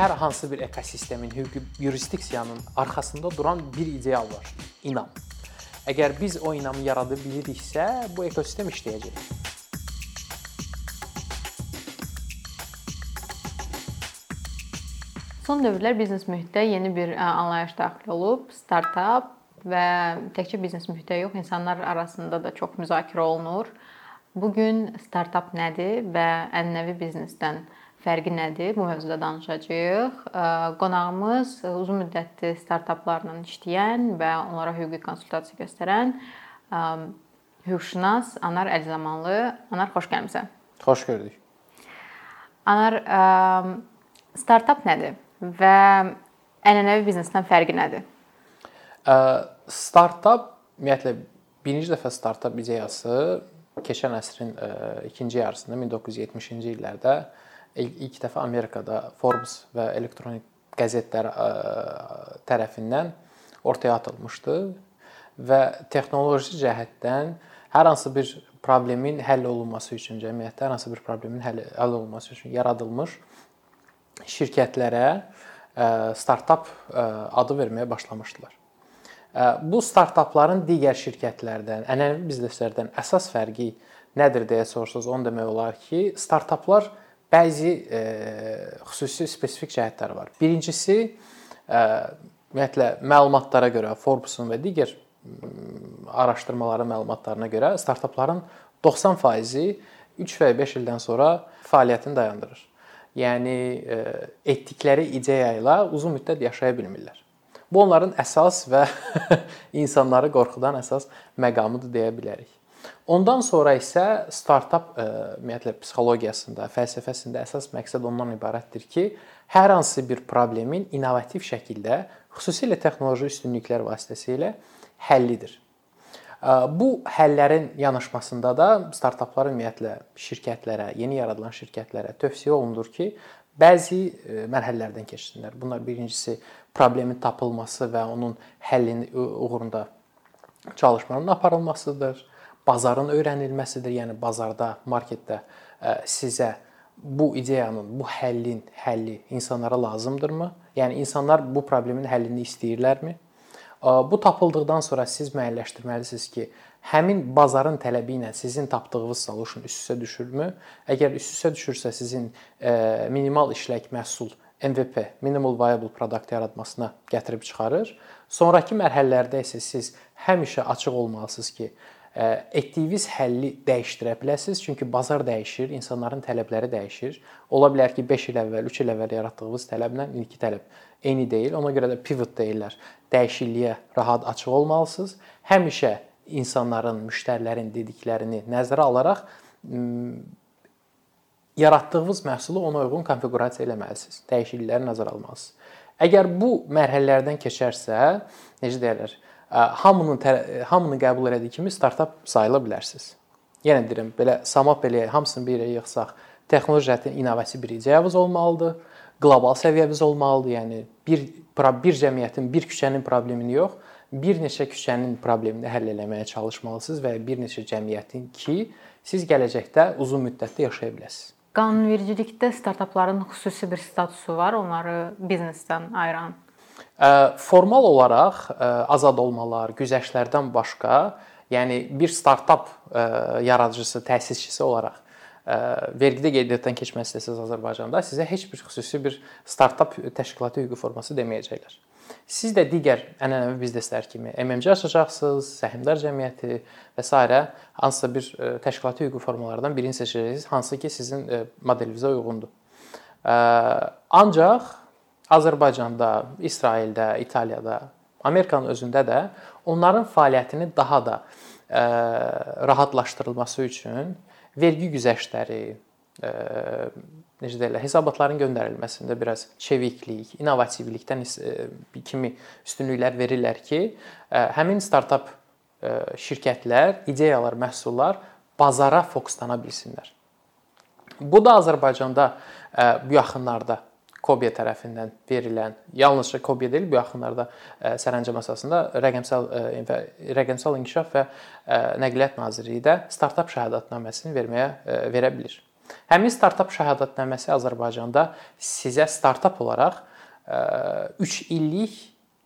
hər hansı bir ekosistemin, hüquqi yurisdiksiyanın arxasında duran bir ideal var. İnam. Əgər biz o inamı yarada biliriksə, bu ekosistem işləyəcək. Son dövrlər biznes mühitdə yeni bir anlayış daxil olub, startap və təkcə biznes mühitdə yox, insanlar arasında da çox müzakirə olunur. Bu gün startap nədir və ənənəvi biznesdən fərqi nədir? Bu mövzuda danışacağıq. Qonağımız uzun müddətli startaplarla işləyən və onlara hüquqi konsultasiya göstərən hüquqşünas Anar Əlizamanlı. Anar, xoş gəlmisən. Xoş gördük. Anar, startap nədir və ənənəvi biznesdən fərqi nədir? Startap ümumiyyətlə birinci dəfə startap ideyası keçən əsrin ikinci yarısında 1970-ci illərdə ilk dəfə Amerikada Forbes və elektronik qəzetlər tərəfindən ortaya atılmışdı və texnoloji cəhətdən hər hansı bir problemin həll olunması üçün, cəmiyyətdə hər hansı bir problemin həll olunması üçün yaradılmış şirkətlərə startap adı verməyə başlamışdılar. Bu startapların digər şirkətlərdən, ənənəvi bizneslərdən əsas fərqi nədir deyə sorsanız, onu demək olar ki, startaplar bəzi e, xüsusi spesifik cəhətləri var. Birincisi e, ümumiyyətlə məlumatlara görə Forbes-un və digər araşdırmaların məlumatlarına görə startapların 90%-i 3 və 5 ildən sonra fəaliyyətini dayandırır. Yəni e, etdikləri ideya ilə uzun müddət yaşaya bilmirlər. Bu onların əsas və insanları qorxudan əsas məqamıdır deyə bilərik. Ondan sonra isə startap e, ümumiyyətlə psixologiyasında, fəlsəfəsində əsas məqsəd ondan ibarətdir ki, hər hansı bir problemin innovativ şəkildə, xüsusilə texnoloji üstünlüklər vasitəsilə həllidir. E, bu həllərin yanaşmasında da startaplar ümumiyyətlə şirkətlərə, yeni yaradılan şirkətlərə tövsiyə olunur ki, bəzi e, mərhələlərdən keçsinlər. Bunlar birincisi problemin tapılması və onun həllini uğrunda çalışmaların aparılmasıdır bazarın öyrənilməsidir. Yəni bazarda, marketdə e, sizə bu ideyanın, bu həllin həlli insanlara lazımdırmı? Yəni insanlar bu problemin həllini istəyirlərmi? E, bu tapıldıqdan sonra siz müəyyənləşdirməlisiniz ki, həmin bazarın tələbi ilə sizin tapdığınız solution üst-üstə düşürmü? Əgər üst-üstə düşürsə sizin e, minimal işlək məhsul MVP, minimal viable product yaratmasına gətirib çıxarır. Sonrakı mərhələlərdə isə siz həmişə açıq olmalısınız ki, etdiyiniz həlli dəyişdirə bilərsiniz, çünki bazar dəyişir, insanların tələbləri dəyişir. Ola bilər ki, 5 il əvvəl, 3 il əvvəl yaratdığınız tələblə indiki tələb eyni deyil. Ona görə də pivot deyirlər. Dəyişikliyə rahat açıq olmalısınız. Həmişə insanların, müştərilərin dediklərini nəzərə alaraq yaratdığınız məhsulu ona uyğun konfiqurasiya etməlisiniz. Dəyişiklikləri nəzərə almalısınız. Əgər bu mərhələlərdən keçərsə, necə deyirlər, hamının hamını qəbul elədiyi kimi startap sayıla bilərsiniz. Yenə deyirəm, belə samap belə hamısını bir yerə yığsaq, texnoloji cəhətdən innovativ bir ideyavız olmalıdır, qlobal səviyyəviz olmalıdır. Yəni bir bir cəmiyyətin, bir küçənin problemini yox, bir neçə küçənin problemini həll etməyə çalışmalısınız və bir neçə cəmiyyətin ki, siz gələcəkdə uzun müddətli yaşaya biləsiniz. Qanunvericilikdə startapların xüsusi bir statusu var, onları biznesdən ayıran. Formal olaraq azad olmalar, güzəştlərdən başqa, yəni bir startap yaradıcısı, təsisçisi olaraq vergidə qeydiyyatdan keçmək istəsəz Azərbaycanda sizə heç bir xüsusi bir startap təşkilatı hüquqi forması deməyəcəklər. Siz də digər ənənəvi bizneslər kimi MMC açacaqsınız, səhmdar cəmiyyəti və s. hansısa bir təşkilati hüquqi formalardan birini seçəcəksiniz, hansı ki sizin modelinizə uyğundur. Ancaq Azərbaycanda, İsraildə, İtaliyada, Amerikanın özündə də onların fəaliyyətini daha da ə, rahatlaşdırılması üçün vergi güzəştləri, ə, necə deyirlər, hesabatların göndərilməsində biraz çeviklik, innovativlikdən kimi üstünlüklər verirlər ki, həmin startap şirkətlər, ideyalar, məhsullar bazara fokuslana bilsinlər. Bu da Azərbaycanda bu yaxınlarda Kobe tərəfindən verilən, yalnızca Kobe deyil, bu yaxınlarda e, sərəncam əsasında rəqəmsal e, rəqəmsal inkişaf və e, nəqliyyat nazirliyi də startap şəhadətnaməsini verməyə verə bilər. Həmin startap şəhadətnaməsi Azərbaycanda sizə startap olaraq 3 illik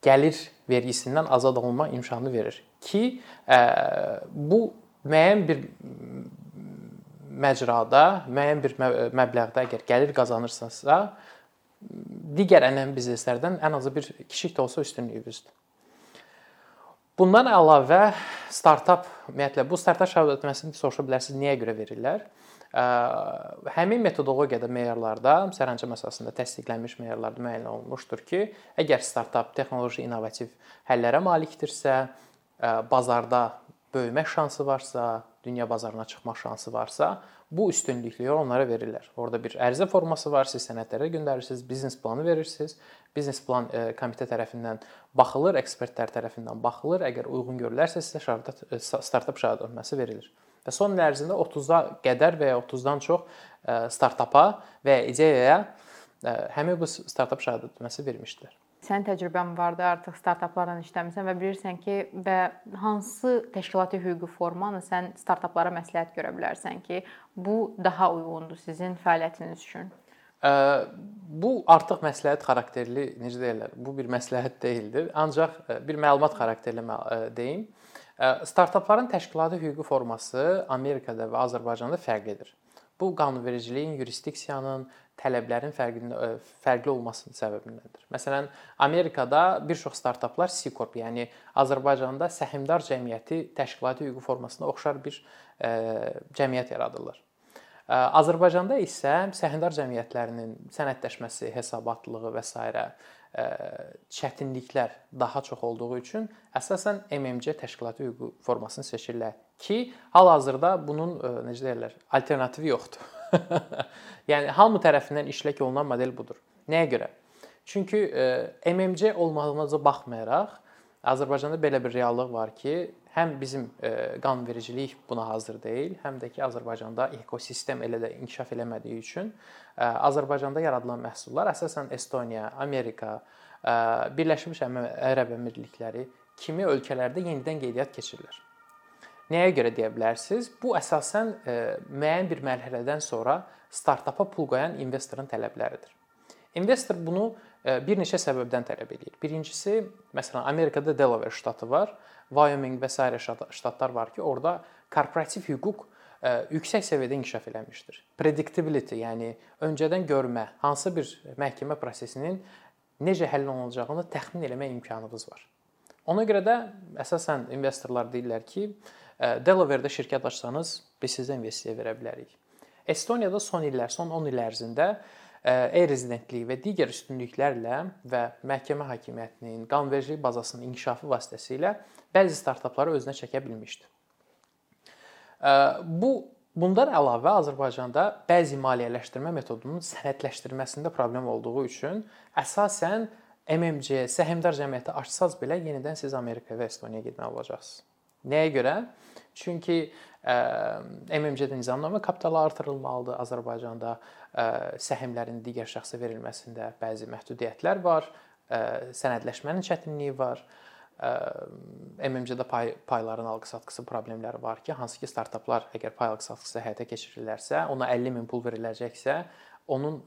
gəlir vergisindən azad olma imkanı verir ki, bu müəyyən bir məcrada, müəyyən bir məbləğdə əgər gəlir qazanırsınızsa, digər ənənəvi bizneslərdən ən azı bir kiçik də olsa üstünlüyünüzdür. Bundan əlavə startap ümumiyyətlə bu startap şəhadətnaməsini soruşa bilərsiniz niyə görə verirlər? Həmin metodologiyada meyarlarda, sərəncam əsasında təsdiqlənmiş meyarlarda müəyyən olunmuşdur ki, əgər startap texnoloji innovativ həllərə malikdirsə, bazarda böyümə şansı varsa, dünya bazarına çıxmaq şansı varsa, bu üstünlükləri onlara verirlər. Orda bir ərizə forması var, siz sənədləri göndərirsiniz, biznes planı verirsiniz. Biznes plan e, komitə tərəfindən baxılır, ekspertlər tərəfindən baxılır. Əgər uyğun görülərsə sizə e, startap şəhadətnaməsi verilir. Və son il ərzində 30-a qədər və ya 30-dan çox e, startapa və ya ideyaya həmin bu startap şəhadətnaməsi vermişdilər. Sənin təcrübən vardı, artıq startaplarla işləmisən və bilirsən ki, və hansı təşkilati hüquqi formanı sən startaplara məsləhət görə bilərsən ki, bu daha uyğundur sizin fəaliyyətiniz üçün? Bu artıq məsləhət xarakterli, necə deyirlər, bu bir məsləhət deyildir. Ancaq bir məlumat xarakterli deyim. Startapların təşkilati hüquqi forması Amerikada və Azərbaycanda fərqlidir. Bu qanunvericiliyin, yurisdiksiyanın, tələblərin fərqli fərqli olmasının səbəbindəndir. Məsələn, Amerikada bir çox startaplar C Corp, yəni Azərbaycanda səhmdar cəmiyyəti təşkilati hüquqi formasına oxşar bir cəmiyyət yaradırlar. Azərbaycanda isə səhmdar cəmiyyətlərinin sənədləşməsi, hesabatlığı və s. çətinliklər daha çox olduğu üçün əsasən MMC təşkilati hüquqi formasını seçirlər ki, hal-hazırda bunun necə deyirlər, alternativi yoxdur. yəni hamı tərəfindən işlək olunan model budur. Nəyə görə? Çünki e, MMC olmağımıza baxmayaraq Azərbaycanda belə bir reallıq var ki, həm bizim e, qanunvericilik buna hazır deyil, həm də ki Azərbaycanda ekosistem elə də inkişaf eləmədiyi üçün e, Azərbaycanda yaradılan məhsullar əsasən Estoniya, Amerika, Birləşmiş Ərəb Əmirlikləri kimi ölkələrdə yenidən qeydiyyat keçirilir. Nəyə görə deyə bilərsiniz? Bu əsasən e, müəyyən bir mərhələdən sonra startapa pul qoyan investorun tələbləridir. İnvestor bunu e, bir neçə səbəbdən tələb edir. Birincisi, məsələn, Amerikada Delaware ştatı var, Wyoming və sairə ştatlar var ki, orada korporativ hüquq e, yüksək səviyyədə inkişaf eləmişdir. Predictability, yəni öncədən görmə, hansı bir məhkəmə prosesinin necə həll olunacağını təxmin etmək imkanınız var. Ona görə də əsasən investorlar deyirlər ki, Delaware-də şirkət açsanız, biz sizə investisiya verə bilərik. Estoniyada son illər, son 10 il ərzində e-rezidentlik və digər üstünlüklərlə və məhkəmə hakimiyyətinin, qanunvericilik bazasının inkişafı vasitəsilə bəzi startapları özünə çəkə bilmişdi. Bu bundan əlavə Azərbaycanda bəzi maliyyələşdirmə metodunun sənədləşdirilməsində problem olduğu üçün əsasən MMC, səhmdar cəmiyyəti açsaz belə yenidən siz Amerika və Estoniyaya getməli olacaqsınız. Nəyə görə? Çünki MMC-də nizamnamə kapitalı artırılmalıdır. Azərbaycanda səhmlərin digər şəxsə verilməsində bəzi məhdudiyyətlər var, sənədləşmənin çətinliyi var. MMC-də pay payların alqı-satqısı problemləri var ki, hansı ki startaplar əgər pay alqı-satqısı həyata keçirilirlərsə, ona 50 min pul veriləcəksə, onun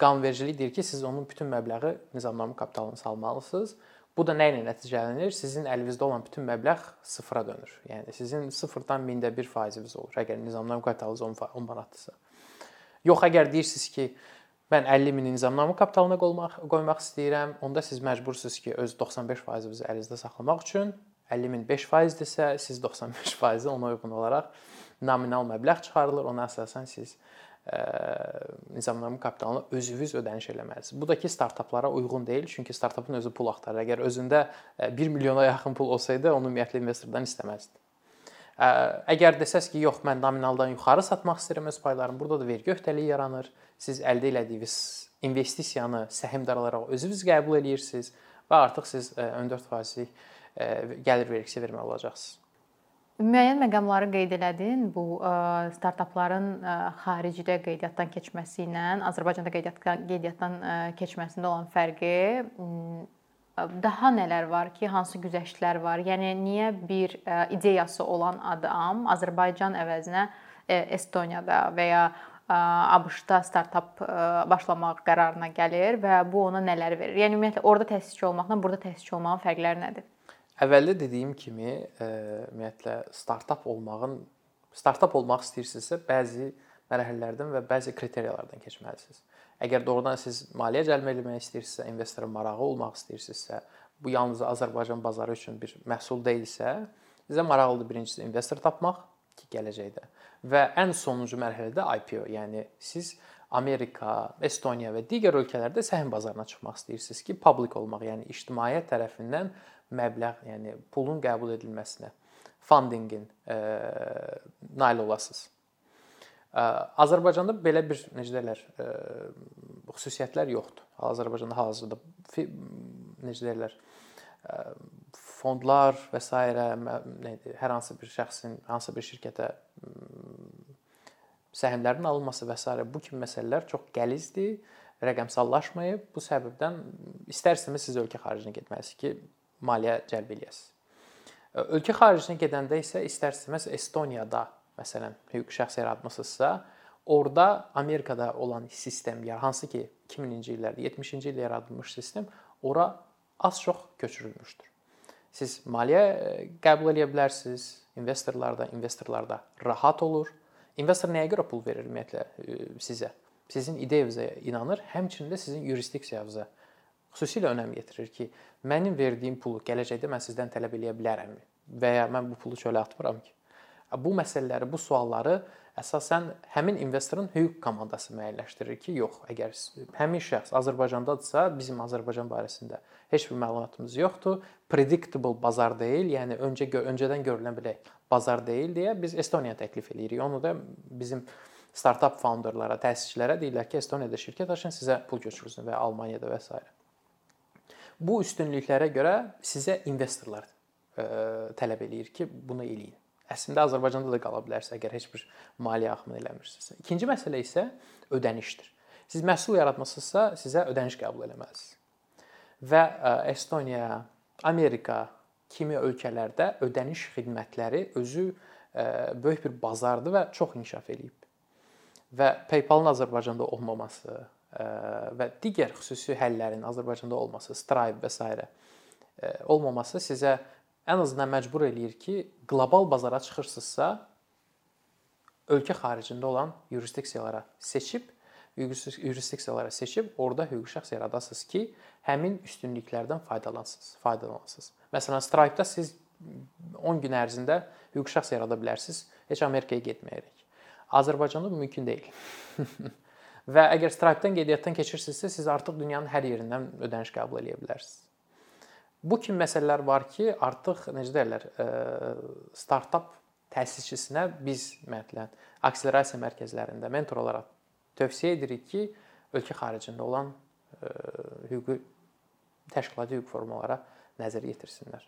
qanunvericilik deyir ki, siz onun bütün məbləği nizamnamə kapitalına salmalısınız Bu da nə ilə nəticələnir? Sizin əlinizdə olan bütün məbləğ sıfıra dönür. Yəni sizin 0-dan 1000də 1 faiziniz olur. Əgər nizamnamə kapitalınız 10 manatdırsa. Yox, əgər deyirsiniz ki, mən 50 mini nizamnamə kapitalına qoymaq qoymaq istəyirəm, onda siz məcbursunuz ki, öz 95%-inizi əlinizdə saxlamaq üçün 50 min 5%dirsə, siz 95%-i ona uyğun olaraq nominal məbləğ çıxarılır. Ona əsasən siz nizamnamə kapitalına özünüz ödəniş eləməlisiniz. Bu da ki, startaplara uyğun deyil, çünki startapın özü pul axtarır. Əgər özündə 1 milyona yaxın pul olsaydı, onu ümumiyyətlə investordan istəməzdi. Əgər desəz ki, yox, mən nominaldan yuxarı satmaq istəyirəm öz paylarımı, burada da vergi öhdəliyi yaranır. Siz əldə etdiyiniz investisiyanı səhmdar olaraq özünüz qəbul eləyirsiniz və artıq siz 14%lik gəlir vergisi verməli olacaqsınız. Müəyyən məqamları qeyd elədin. Bu startapların xaricdə qeydiyyatdan keçməsi ilə Azərbaycanda qeydiyyatdan qeydiyyatdan keçməsində olan fərqi daha nələr var ki, hansı güzəştlər var? Yəni niyə bir ideyası olan adam Azərbaycan əvəzinə Estoniyada və ya ABŞ-da startap başlamaq qərarına gəlir və bu ona nələr verir? Yəni ümumiyyətlə orada təsisçi olmaqla burada təsisçi olmağın fərqləri nədir? Əvvəldə dediyim kimi, ümumiyyətlə startap olmağın startap olmaq istəyirsinizsə, bəzi mərhələlərdən və bəzi kriteriyalardan keçməlisiniz. Əgər doğrudan siz maliyyə cəlb etmək istəyirsinizsə, investorun marağı olmaq istəyirsinizsə, bu yalnız Azərbaycan bazarı üçün bir məhsul deyilsə, sizə maraqlıdır birincisi investor tapmaq ki, gələcəkdə və ən sonuncu mərhələdə IPO, yəni siz Amerika, Estoniya və digər ölkələrdə səhm bazarına çıxmaq istəyirsiniz ki, public olmaq, yəni ictimaiyyət tərəfindən məbləğ, yəni pulun qəbul edilməsinə, fundingin e, nail olasınız. E, Azərbaycanda belə bir necə deyirlər, e, xüsusiyyətlər yoxdur. Azərbaycanda hazırda necə deyirlər, fondlar və s. nədir, hər hansı bir şəxsin hansısa bir şirkətə səhmlərin alınması və s. bu kimi məsələlər çox gəlizdir, rəqəmsallaşmayıb. Bu səbəbdən istərsiniz siz ölkə xaricinə getməlisiniz ki, maliyyə cəlb eləyəsiniz. Ölkə xaricinə gedəndə isə istərsiniz Estoniyada məsələn hüquqi şəxs yaratmısınızsa, orada Amerikada olan sistem, ya hansı ki 2000-ci illərdə, 70-ci ildə yaradılmış sistem ora az-çox köçürülmüşdür. Siz maliyyə qəbul edə bilərsiniz, investorlarda, investorlarda rahat olur. İnvestor nəyə görə pul verir ümumiyyətlə sizə? Sizin ideyanıza inanır, həmçinin də sizin yurisdiksiyanıza xüsusilə önəm yetirir ki, mənim verdiyim pulu gələcəkdə mən sizdən tələb eləyə bilərəmmi? Və ya mən bu pulu çölə atmıram ki. Bu məsələləri, bu sualları əsasən həmin investorun hüquq komandası müəyyənləşdirir ki, yox, əgər həmin şəxs Azərbaycandadırsa, bizim Azərbaycan barəsində heç bir məlumatımız yoxdur, predictable bazar deyil, yəni öncə öncədən görülən belə bazar deyil deyə biz Estoniya təklif eləyirik. Onu da bizim startap founderlara, təsisçilərə deyirlər ki, Estoniyada şirkət açın, sizə pul köçürülsün və ya Almaniyada və s. Bu üstünlüklərə görə sizə investorlar ə, e, tələb eləyir ki, bunu eləyin. Əslində Azərbaycanda da qala bilərsiniz əgər heç bir maliyyə axımını eləmirsinizsə. İkinci məsələ isə ödənişdir. Siz məhsul yaratmısınızsa, sizə ödəniş qəbul etməlisiniz. Və e, Estoniya, Amerika kimi ölkələrdə ödəniş xidmətləri özü e, böyük bir bazardır və çox inkişaf eləyib. Və PayPal-ın Azərbaycanda olmaması və digər xüsusi həllərin Azərbaycanda olması, Stripe və s. olmaması sizə ən azından məcbur eləyir ki, qlobal bazara çıxırsınızsa, ölkə xaricində olan yurisdiksiyalara seçib yurisdiksiyalara seçib orada hüquqi şəxs yaradasınız ki, həmin üstünlüklərdən faydalansınız, faydalanasınız. Məsələn, Stripe-da siz 10 gün ərzində hüquqi şəxs yarada bilərsiniz, heç Amerikaya getməyərək. Azərbaycanda bu mümkün deyil. Və əgər Stripe-dan qeydiyyatdan keçirsinizsə, siz artıq dünyanın hər yerindən ödəniş qəbul edə bilərsiniz. Bu kimi məsələlər var ki, artıq necə deyirlər, e, startap təsisçisinə biz ümumiyyətlə akselerasiya mərkəzlərində mentor olaraq tövsiyə edirik ki, ölkə xaricində olan e, hüquqi təşkilati hüquq formalara nəzər yetirsinlər.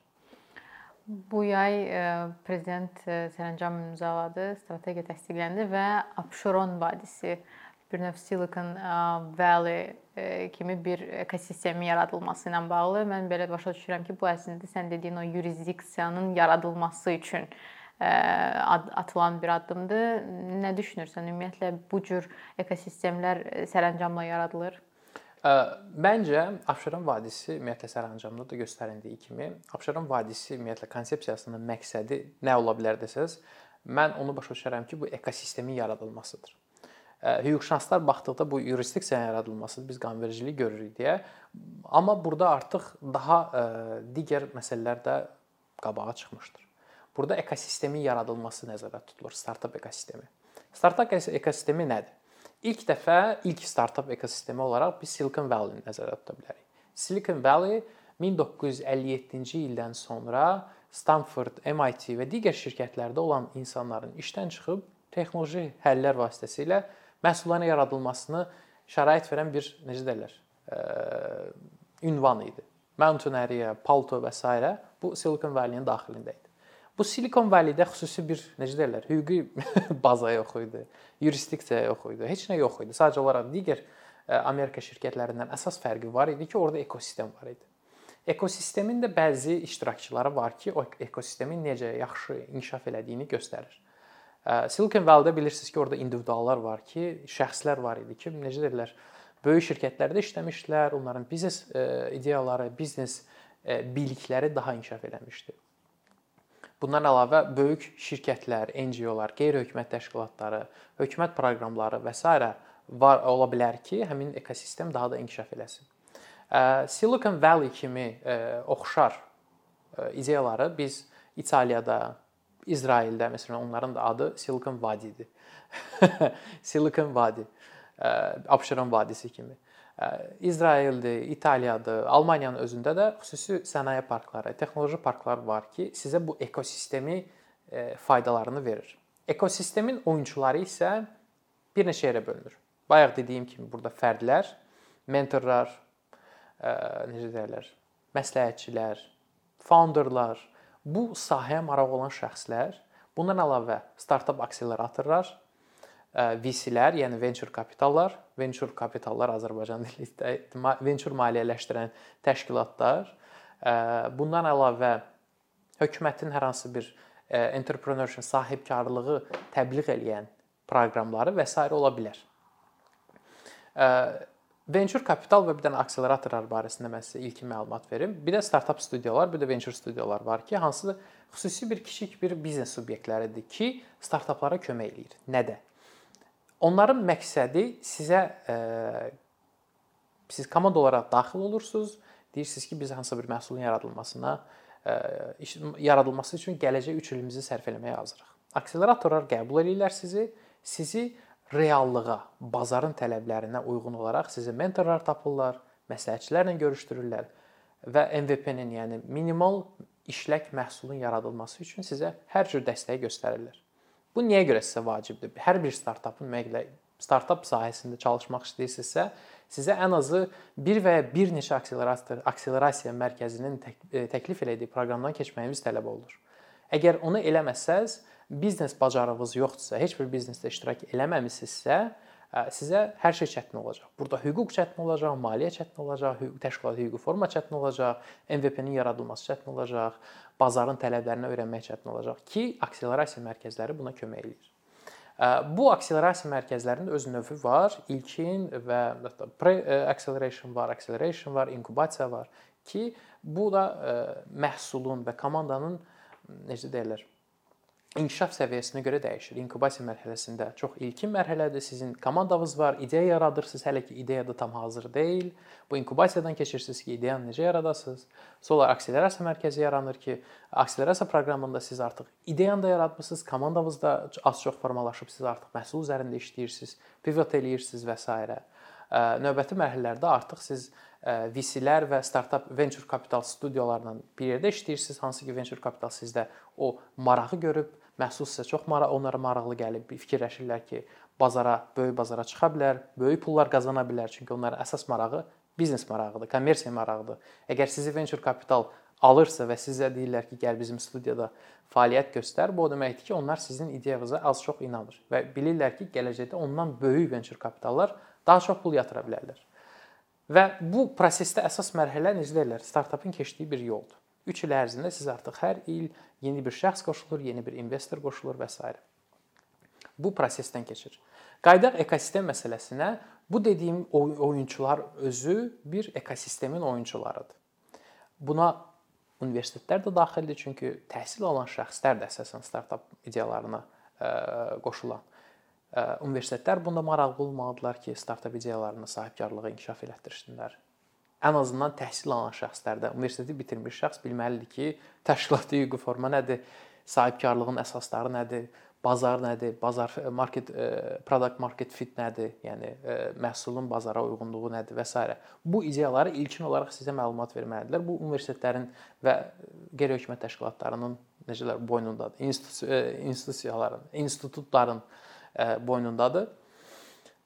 Bu yay e, prezident sərəncam imzaladı, strategiya təsdiqləndi və Abşeron vadisi bir növ Silicon Valley kimi bir ekosistemin yaradılması ilə bağlı mən belə başa düşürəm ki, bu əslində sən dediyin o yurisdiksiyanın yaradılması üçün atılan bir addımdır. Nə düşünürsən? Ümumiyyətlə bu cür ekosistemlər sərəncamla yaradılır? Məncə Abşeron vadisi ümumiyyətlə sərəncamda da göstərildiyi kimi Abşeron vadisi ümumiyyətlə konsepsiyasının məqsədi nə ola bilər desəz, mən onu başa düşürəm ki, bu ekosistemin yaradılmasıdır hüquqşünaslar baxdıqda bu yurisdiksiyanın yaradılması biz qanunvericilik görürük deyə. Amma burada artıq daha digər məsələlər də qabağa çıxmışdır. Burada ekosistemin yaradılması nəzərdə tutulur, startap ekosistemi. Startap ekosistemi nədir? İlk dəfə ilk startap ekosistemi olaraq biz Silicon Valley-ni nəzərdə tuta bilərik. Silicon Valley 1957-ci ildən sonra Stanford, MIT və digər şirkətlərdə olan insanların işdən çıxıb texnoloji həllər vasitəsilə məhsulların yaradılmasını şərait verən bir necə deyirlər, ünvan idi. Mountaineeriya, palto və s. bu Silicon Valley-nin daxilində idi. Bu Silicon Valley-də xüsusi bir necə deyirlər, hüquqi baza yox idi, yurisdiksiya yox idi, heç nə yox idi. Sadəcə olaraq digər Amerika şirkətlərindən əsas fərqi var idi ki, orada ekosistem var idi. Ekosistemin də bəzi iştirakçıları var ki, o ekosistemin necə yaxşı inkişaf elədiyini göstərir. Silicon Valley-də bilirsiniz ki, orada individuallar var ki, şəxslər var idi ki, necə deyirlər, böyük şirkətlərdə işləmişdilər, onların biznes ideyaları, biznes bilikləri daha inkişaf eləmişdi. Bundan əlavə böyük şirkətlər, NGO-lar, qeyri-hökumət təşkilatları, hökumət proqramları və s. var ola bilər ki, həmin ekosistem daha da inkişaf eləsin. Silicon Valley kimi oxşar ideyaları biz İtaliyada, İsraildə məsələn onların da adı Silicon Vadidir. Silicon Vadi. Abşeron vadisi kimi. İsraildir, İtaliyadır, Almaniyanın özündə də xüsusi sənaye parkları, texnoloji parklar var ki, sizə bu ekosistemi faydalarını verir. Ekosistemin oyunçuları isə bir neçə yerə bölünür. Bayaq dediyim kimi burada fərdlər, mentorlar, necə deyirlər, məsləhətçilər, founderlar, bu sahəyə maraq olan şəxslər, bundan əlavə startap akseleratorlar, VC-lər, yəni venture kapitallar, venture kapitallar Azərbaycan dilində venture maliyyələşdirən təşkilatlar, bundan əlavə hökumətin hər hansı bir entrepreneurship sahibkarlığı təbliğ eləyən proqramları və s. ola bilər. Venture kapital və bir dənə akseleratorlar barəsində mən sizə ilkin məlumat verim. Bir də startap studiyalar, bir də venture studiyalar var ki, hansı xüsusi bir kiçik bir biznes subyektləridir ki, startaplara kömək eləyir. Nədə? Onların məqsədi sizə e, siz komanda olaraq daxil olursunuz, deyirsiniz ki, biz hansısa bir məhsulun yaradılmasına e, yaradılması üçün gələcək 3 ilimizi sərf etməyə hazırıq. Akseleratorlar qəbul edirlər sizi, sizi reallığa, bazarın tələblərinə uyğun olaraq sizə mentorlar tapırlar, məsləhətçilərlə görüşdürürlər və MVP-nin, yəni minimal işlək məhsulun yaradılması üçün sizə hər cür dəstəyi göstərirlər. Bu niyə görə sizə vacibdir? Hər bir startapın ümumiyyətlə startap sahəsində çalışmaq istəyirsinizsə, sizə ən azı bir və ya bir neçə akselerasiya akselerasiya mərkəzinin e, təklif etdiyi proqramdan keçməyiniz tələb olunur. Əgər onu eləməsəz, biznes bacarığınız yoxdursa, heç bir biznesdə iştirak eləməmisinizsə, sizə hər şey çətin olacaq. Burada hüquq çətin olacaq, maliyyə çətin olacaq, hüquq təşkilat hüquqi forma çətin olacaq, MVP-nin yaradılması çətin olacaq, bazarın tələblərini öyrənmək çətin olacaq ki, akselerasiya mərkəzləri buna kömək eləyir. Bu akselerasiya mərkəzlərinin öz növü var. İlkin və hətta pre-acceleration var, acceleration var, inkubasiya var ki, bu da məhsulun və komandanın necə deyirlər, inkişaf səviyyəsinə görə dəyişir. İnkubasiya mərhələsində çox ilkin mərhələdir. Sizin komandanız var, ideya yaradırsınız, hələ ki ideya da tam hazır deyil. Bu inkubasiyadan keçirsiniz ki, ideyanı necə yaradasınız. Sonra akselerasiya mərkəzi yaranır ki, akselerasiya proqramında siz artıq ideyanı da yaratmısınız, komandanız da az-çox formalaşıb, siz artıq məhsul üzərində işləyirsiniz, pivot eləyirsiniz və s. Növbəti mərhələlərdə artıq siz VC-lər və startap venture capital studiyalarla bir yerdə işləyirsiniz, hansı ki venture capital sizdə o marağı görüb, məhsul sizə çox maraq, onlara maraqlı gəlib, fikirləşirlər ki, bazara, böyük bazara çıxa bilər, böyük pullar qazana bilər, çünki onların əsas marağı biznes marağıdır, kommersiya marağıdır. Əgər sizi venture capital alırsa və sizə deyirlər ki, gəl bizim studiyada fəaliyyət göstər, bu o deməkdir ki, onlar sizin ideyanıza az-çox inanır və bilirlər ki, gələcəkdə ondan böyük venture kapitallar daha çox pul yatıra bilərlər. Və bu prosesdə əsas mərhələ necə deyirlər, startapın keçdiyi bir yoldur. 3 il ərzində siz artıq hər il yeni bir şəxs qoşulur, yeni bir investor qoşulur və s. Bu prosesdən keçir. Qayıdaq ekosistem məsələsinə. Bu dediyim oyunçular özü bir ekosistemin oyunçularıdır. Buna universitetlər də daxildir, çünki təhsil alan şəxslər də əsasən startap ideyalarına qoşulan. Universitetlər bunda maraqlı olmalıdırlar ki, startap ideyalarına sahibkarlığı inkişaf elətdirsinlər ən azından təhsil alan şəxslərdə universiteti bitirmiş şəxs bilməlidir ki, təşkilati hüquqi forma nədir, sahibkarlığın əsasları nədir, bazar nədir, bazar market product market fit nədir, yəni məhsulun bazara uyğunluğu nədir və s. Bu ideyaları ilkin olaraq sizə məlumat verməlidirlər. Bu universitetlərin və qeyri-hökumət təşkilatlarının necələr boynundadır, institusiyaların, institutların boynundadır.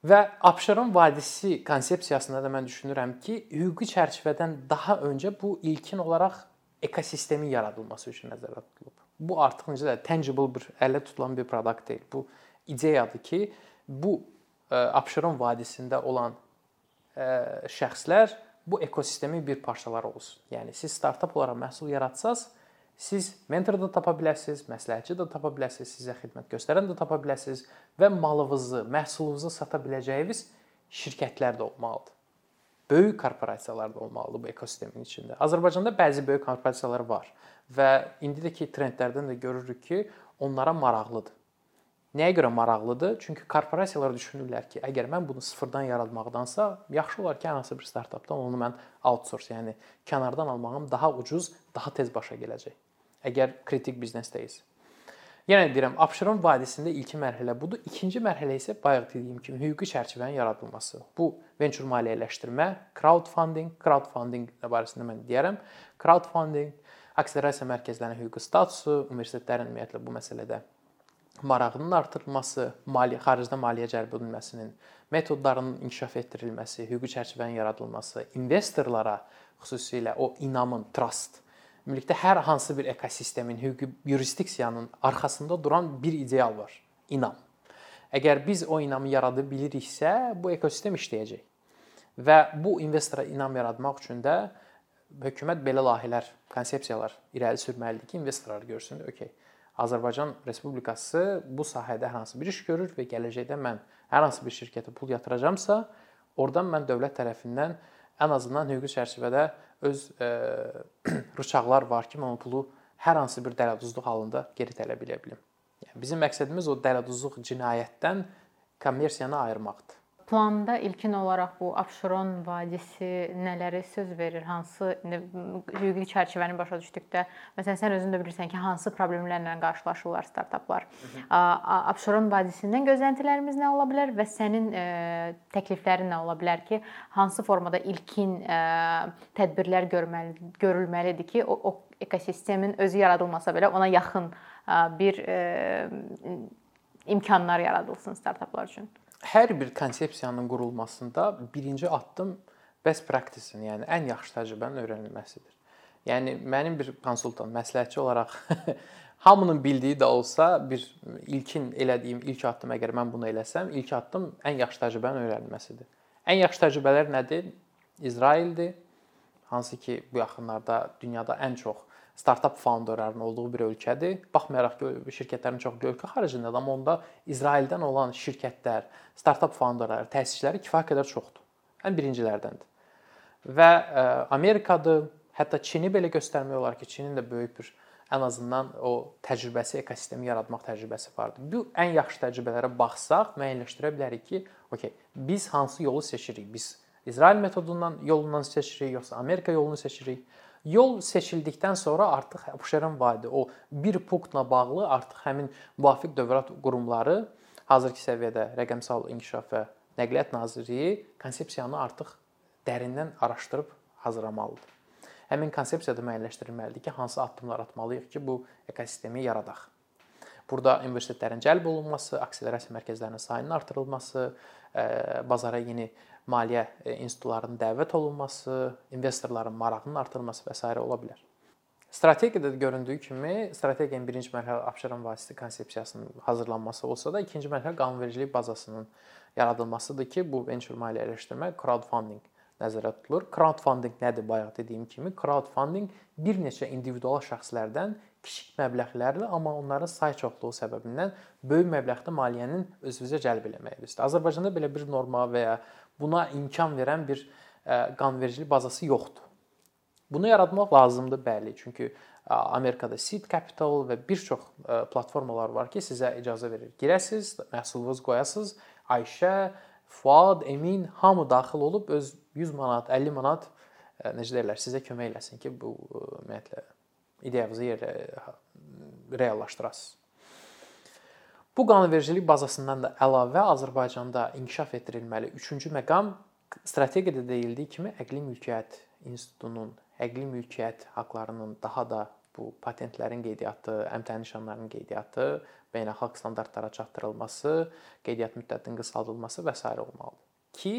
Və Abşeron vadisi konsepsiyasında da mən düşünürəm ki, hüquqi çərçivədən daha öncə bu ilkin olaraq ekosistemin yaradılması üçün nəzərdə tutulub. Bu artıq necə də tangible bir əllə tutulan bir produkt deyil. Bu ideyadır ki, bu e, Abşeron vadisində olan e, şəxslər bu ekosistemin bir parçaları olsun. Yəni siz startap olaraq məhsul yaratsaz, Siz mentor da tapa bilərsiniz, məsləhətçi də tapa bilərsiniz, sizə xidmət göstərən də tapa bilərsiniz və malınızı, məhsulunuzu sata biləcəyiniz şirkətlər də olmalıdır. Böyük korporasiyalar da olmalıdır bu ekosistemin içində. Azərbaycanda bəzi böyük korporasiyalar var və indi də ki trendlərdən də görürük ki, onlara maraqlıdır. Nəyə görə maraqlıdır? Çünki korporasiyalar düşünürlər ki, əgər mən bunu sıfırdan yaratmaqdansa, yaxşı olar ki, hansı bir startapdan onu mən outsource, yəni kənardan almağım daha ucuz, daha tez başa gələcək. Əgər kritik biznesdəyiz. Yenə deyirəm, Abşeron vadisində ilkin mərhələ budur. İkinci mərhələ isə bayaq dediyim kimi hüquqi çərçivənin yaradılması. Bu venture maliyyələşdirmə, crowdfunding, crowdfunding barəsində mən deyərəm. Crowdfunding, akselerasiya mərkəzlərinin hüquqi statusu, universitetlərin ümumiyyətlə bu məsələdə marağının artırılması, maliyyə xaricdə maliyyə cəlb edilməsinin metodlarının inkişaf etdirilməsi, hüquqi çərçivənin yaradılması, investorlara xüsusilə o inamın, trust ümumilikdə hər hansı bir ekosistemin, hüquqi yurisdiksiyanın arxasında duran bir ideal var. İnam. Əgər biz o inamı yarada biliriksə, bu ekosistem işləyəcək. Və bu investora inam yaratmaq üçün də hökumət belə layihələr, konsepsiyalar irəli sürməlidir ki, investorlar görsün, okey Azərbaycan Respublikası bu sahədə hər hansı bir iş görür və gələcəkdə mən hər hansı bir şirkətə pul yatıracamsa, oradan mən dövlət tərəfindən ən azından hüquqi çərçivədə öz e, rıçaqlar var ki, mən o pulu hər hansı bir dələduzluq halında geri tələb edə bilim. Yəni bizim məqsədimiz o dələduzluq cinayətdən kommersiyanı ayırmaqdır. Planda ilkin olaraq bu Abşeron vadisi nələri söz verir? Hansı hüquqi çərçivəni başa düşdükdə, məsələn, sən özün də bilirsən ki, hansı problemlərlə qarşılaşırlar startaplar. Abşeron vadisindən gözləntilərimiz nə ola bilər və sənin e, təkliflərin nə ola bilər ki, hansı formada ilkin e, tədbirlər görməli görülməlidir ki, o, o ekosistemin özü yaradılmasa belə ona yaxın bir e, imkanlar yaradılsın startaplar üçün hər bir konsepsiyanın qurulmasında birinci addım best practice-in, yəni ən yaxşı təcrübənin öyrənilməsidir. Yəni mənim bir konsultant, məsləhətçi olaraq hamının bildiyi də olsa bir ilkin elədiyim ilk addım əgər mən bunu eləsəm, ilk addım ən yaxşı təcrübənin öyrənilməsidir. Ən yaxşı təcrübələr nədir? İsraildir. Hansı ki, bu yaxınlarda dünyada ən çox startap founderlarının olduğu bir ölkədir. Baxmayaraq ki, şirkətlərin çoxu ölkə xaricindədir, amma onda İsraildən olan şirkətlər, startap founderları, təsisçiləri kifayət qədər çoxdur. Ən birincilərdəndir. Və ə, e, Amerikadır, hətta Çini belə göstərmək olar ki, Çinin də böyük bir ən azından o təcrübəsi, ekosistemi yaratmaq təcrübəsi vardır. Bu ən yaxşı təcrübələrə baxsaq, müəyyənləşdirə bilərik ki, okey, biz hansı yolu seçirik? Biz İsrail metodundan yolundan seçirik, yoxsa Amerika yolunu seçirik? Yol seçildikdən sonra artıq Abşeron vadi o bir punktla bağlı artıq həmin müvafiq dövlət qurumları hazırki səviyyədə Rəqəmsal İnkişaf və Nəqliyyat Nazirliyi konsepsiyanı artıq dərindən araşdırıb hazırlamalıdır. Həmin konsepsiyada müəyyənləşdirilməlidir ki, hansı addımlar atmalıyıq ki, bu ekosistemi yaradaq. Burada universitetlərin cəlb olunması, akselerasiya mərkəzlərinin sayının artırılması, bazara yeni maliyyə e, institutlarının dəvət olunması, investorların marağının artırılması və s. ola bilər. Strategiyada da göründüyü kimi, strategiyanın birinci mərhələ Abşeron vasitə konsepsiyasının hazırlanması olsa da, ikinci mərhələ qanunvericilik bazasının yaradılmasıdır ki, bu venture maliyyələşdirmə, crowdfunding nəzərdə tutulur. Crowdfunding nədir? Bayaq dediyim kimi, crowdfunding bir neçə individual şəxslərdən kiçik məbləğlərlə, amma onların say çoxluğu səbəbindən böyük məbləğdə maliyyənin özünüzə cəlb etməyi istəyir. Azərbaycanda belə bir norma və ya buna imkan verən bir e, qanunvericilik bazası yoxdur. Bunu yaratmaq lazımdır, bəli. Çünki e, Amerikada seed capital və bir çox e, platformalar var ki, sizə icazə verir. Girəsiz, məhsulunuzu qoyasınız. Ayşə, Fuad, Emin hamı daxil olub öz 100 manat, 50 manat necə deyirlər, sizə kömək eləsin ki, bu ümumiyyətlə ideyanızı yerə reallaşdırasınız. Bu qanunvericilik bazasından da əlavə Azərbaycanda inkişaf etdirilməli 3-cü məqam strategiyada deyildiyi kimi əqli mülkiyyət institutunun əqli mülkiyyət haqqlarının daha da bu patentlərin qeydiyyatı, əmtəə nişanlarının qeydiyyatı, beynəlxalq standartlara çatdırılması, qeydiyyat müddətinin qısaldılması və s. olmalıdır. Ki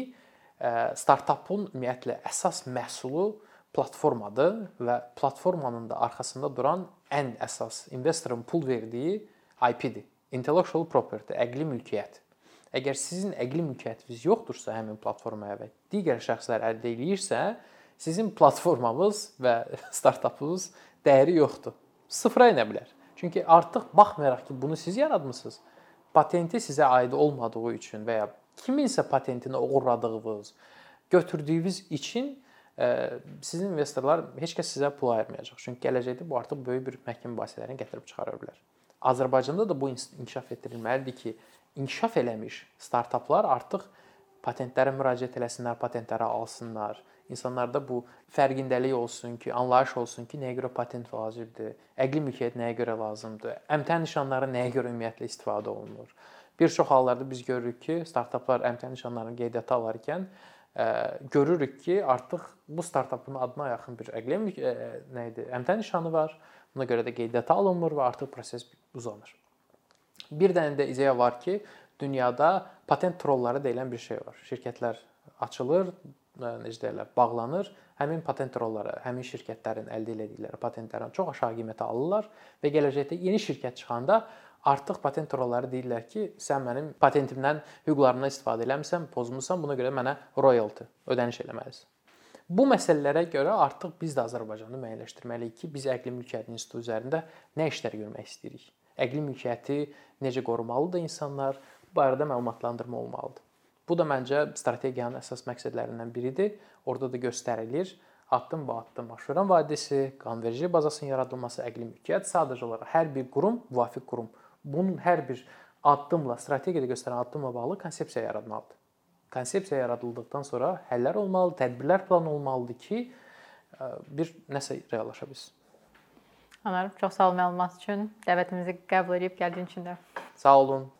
startapın ümumiyyətlə əsas məhsulu platformadır və platformanın da arxasında duran ən əsas investorun pul verdiyi IP-dir intellectual property, əqli mülkiyyət. Əgər sizin əqli mülkiyyətiniz yoxdursa həmin platformaya və digər şəxslər əldə eləyirsə, sizin platformanız və startapınız dəyəri yoxdur. sıfıra enə bilər. Çünki artıq baxmayaraq ki, bunu siz yaratmısınız, patenti sizə aid olmadığı üçün və ya kiminsə patentini oğurladığınız, götürdüyünüz üçün sizin investorlar heç kəs sizə pul ayırmayacaq. Çünki gələcəkdə bu artıq böyük bir məhkəmə mübahisələrini gətirib çıxara bilər. Azərbaycanda da bu inkişaf etdirilməlidir ki, inkişaf eləmiş startaplar artıq patentlərə müraciət eləsinlər, patentləri alsınlar. İnsanlarda bu fərqindəlik olsun ki, anlayış olsun ki, nəyə görə patent vacibdir, əqli mülkiyyət nəyə görə lazımdır, əmtəh nişanları nəyə görə ümumiyyətlə istifadə olunur. Bir çox hallarda biz görürük ki, startaplar əmtəh nişanlarını qeydiyyata alarkən görürük ki, artıq bu startapın adına yaxın bir əqli nə idi? Əmtəh nişanı var. Buna görə də qeydiyyata alınmır və artıq proses uzanır. Bir dənə də ideya var ki, dünyada patent trolları deyilən bir şey var. Şirkətlər açılır, necə deyirlər, bağlanır. Həmin patent trolları həmin şirkətlərin əldə etdikləri patentlərdən çox aşağı qiymətə alırlar və gələcəkdə yeni şirkət çıxanda artıq patent trolları deyirlər ki, sən mənim patentimdən hüquqlarımdan istifadə eləmisən, pozmusan, buna görə mənə royalty ödəniş eləməlisən. Bu məsələlərə görə artıq biz də Azərbaycanda müəyyənləşdirməliyik ki, biz əqli mülkiyyət institutu üzərində nə işlər görmək istəyirik. Əqli mülkiyyəti necə qorumalıdır insanlar? Bu barədə məlumatlandırma olmalıdır. Bu da məncə strategiyanın əsas məqsədlərindən biridir. Orada da göstərilir addım-ba-addım aşıran vadisi, qanvericilik bazasının yaradılması, əqli mülkiyyət sadəcə olaraq hər bir qurum müvafiq qurum bunun hər bir addımla, strategiyada göstərən addımla bağlı konsepsiya yaratmalıdır. Konsepsiya yaradıldıqdan sonra həllər olmalı, tədbirlər planı olmalıdır ki, bir nəsə reallaşa bilsin. Anar, çox sağ ol məlumat üçün, dəvətimizi qəbul edib gəldiyin üçün də. Sağ olun.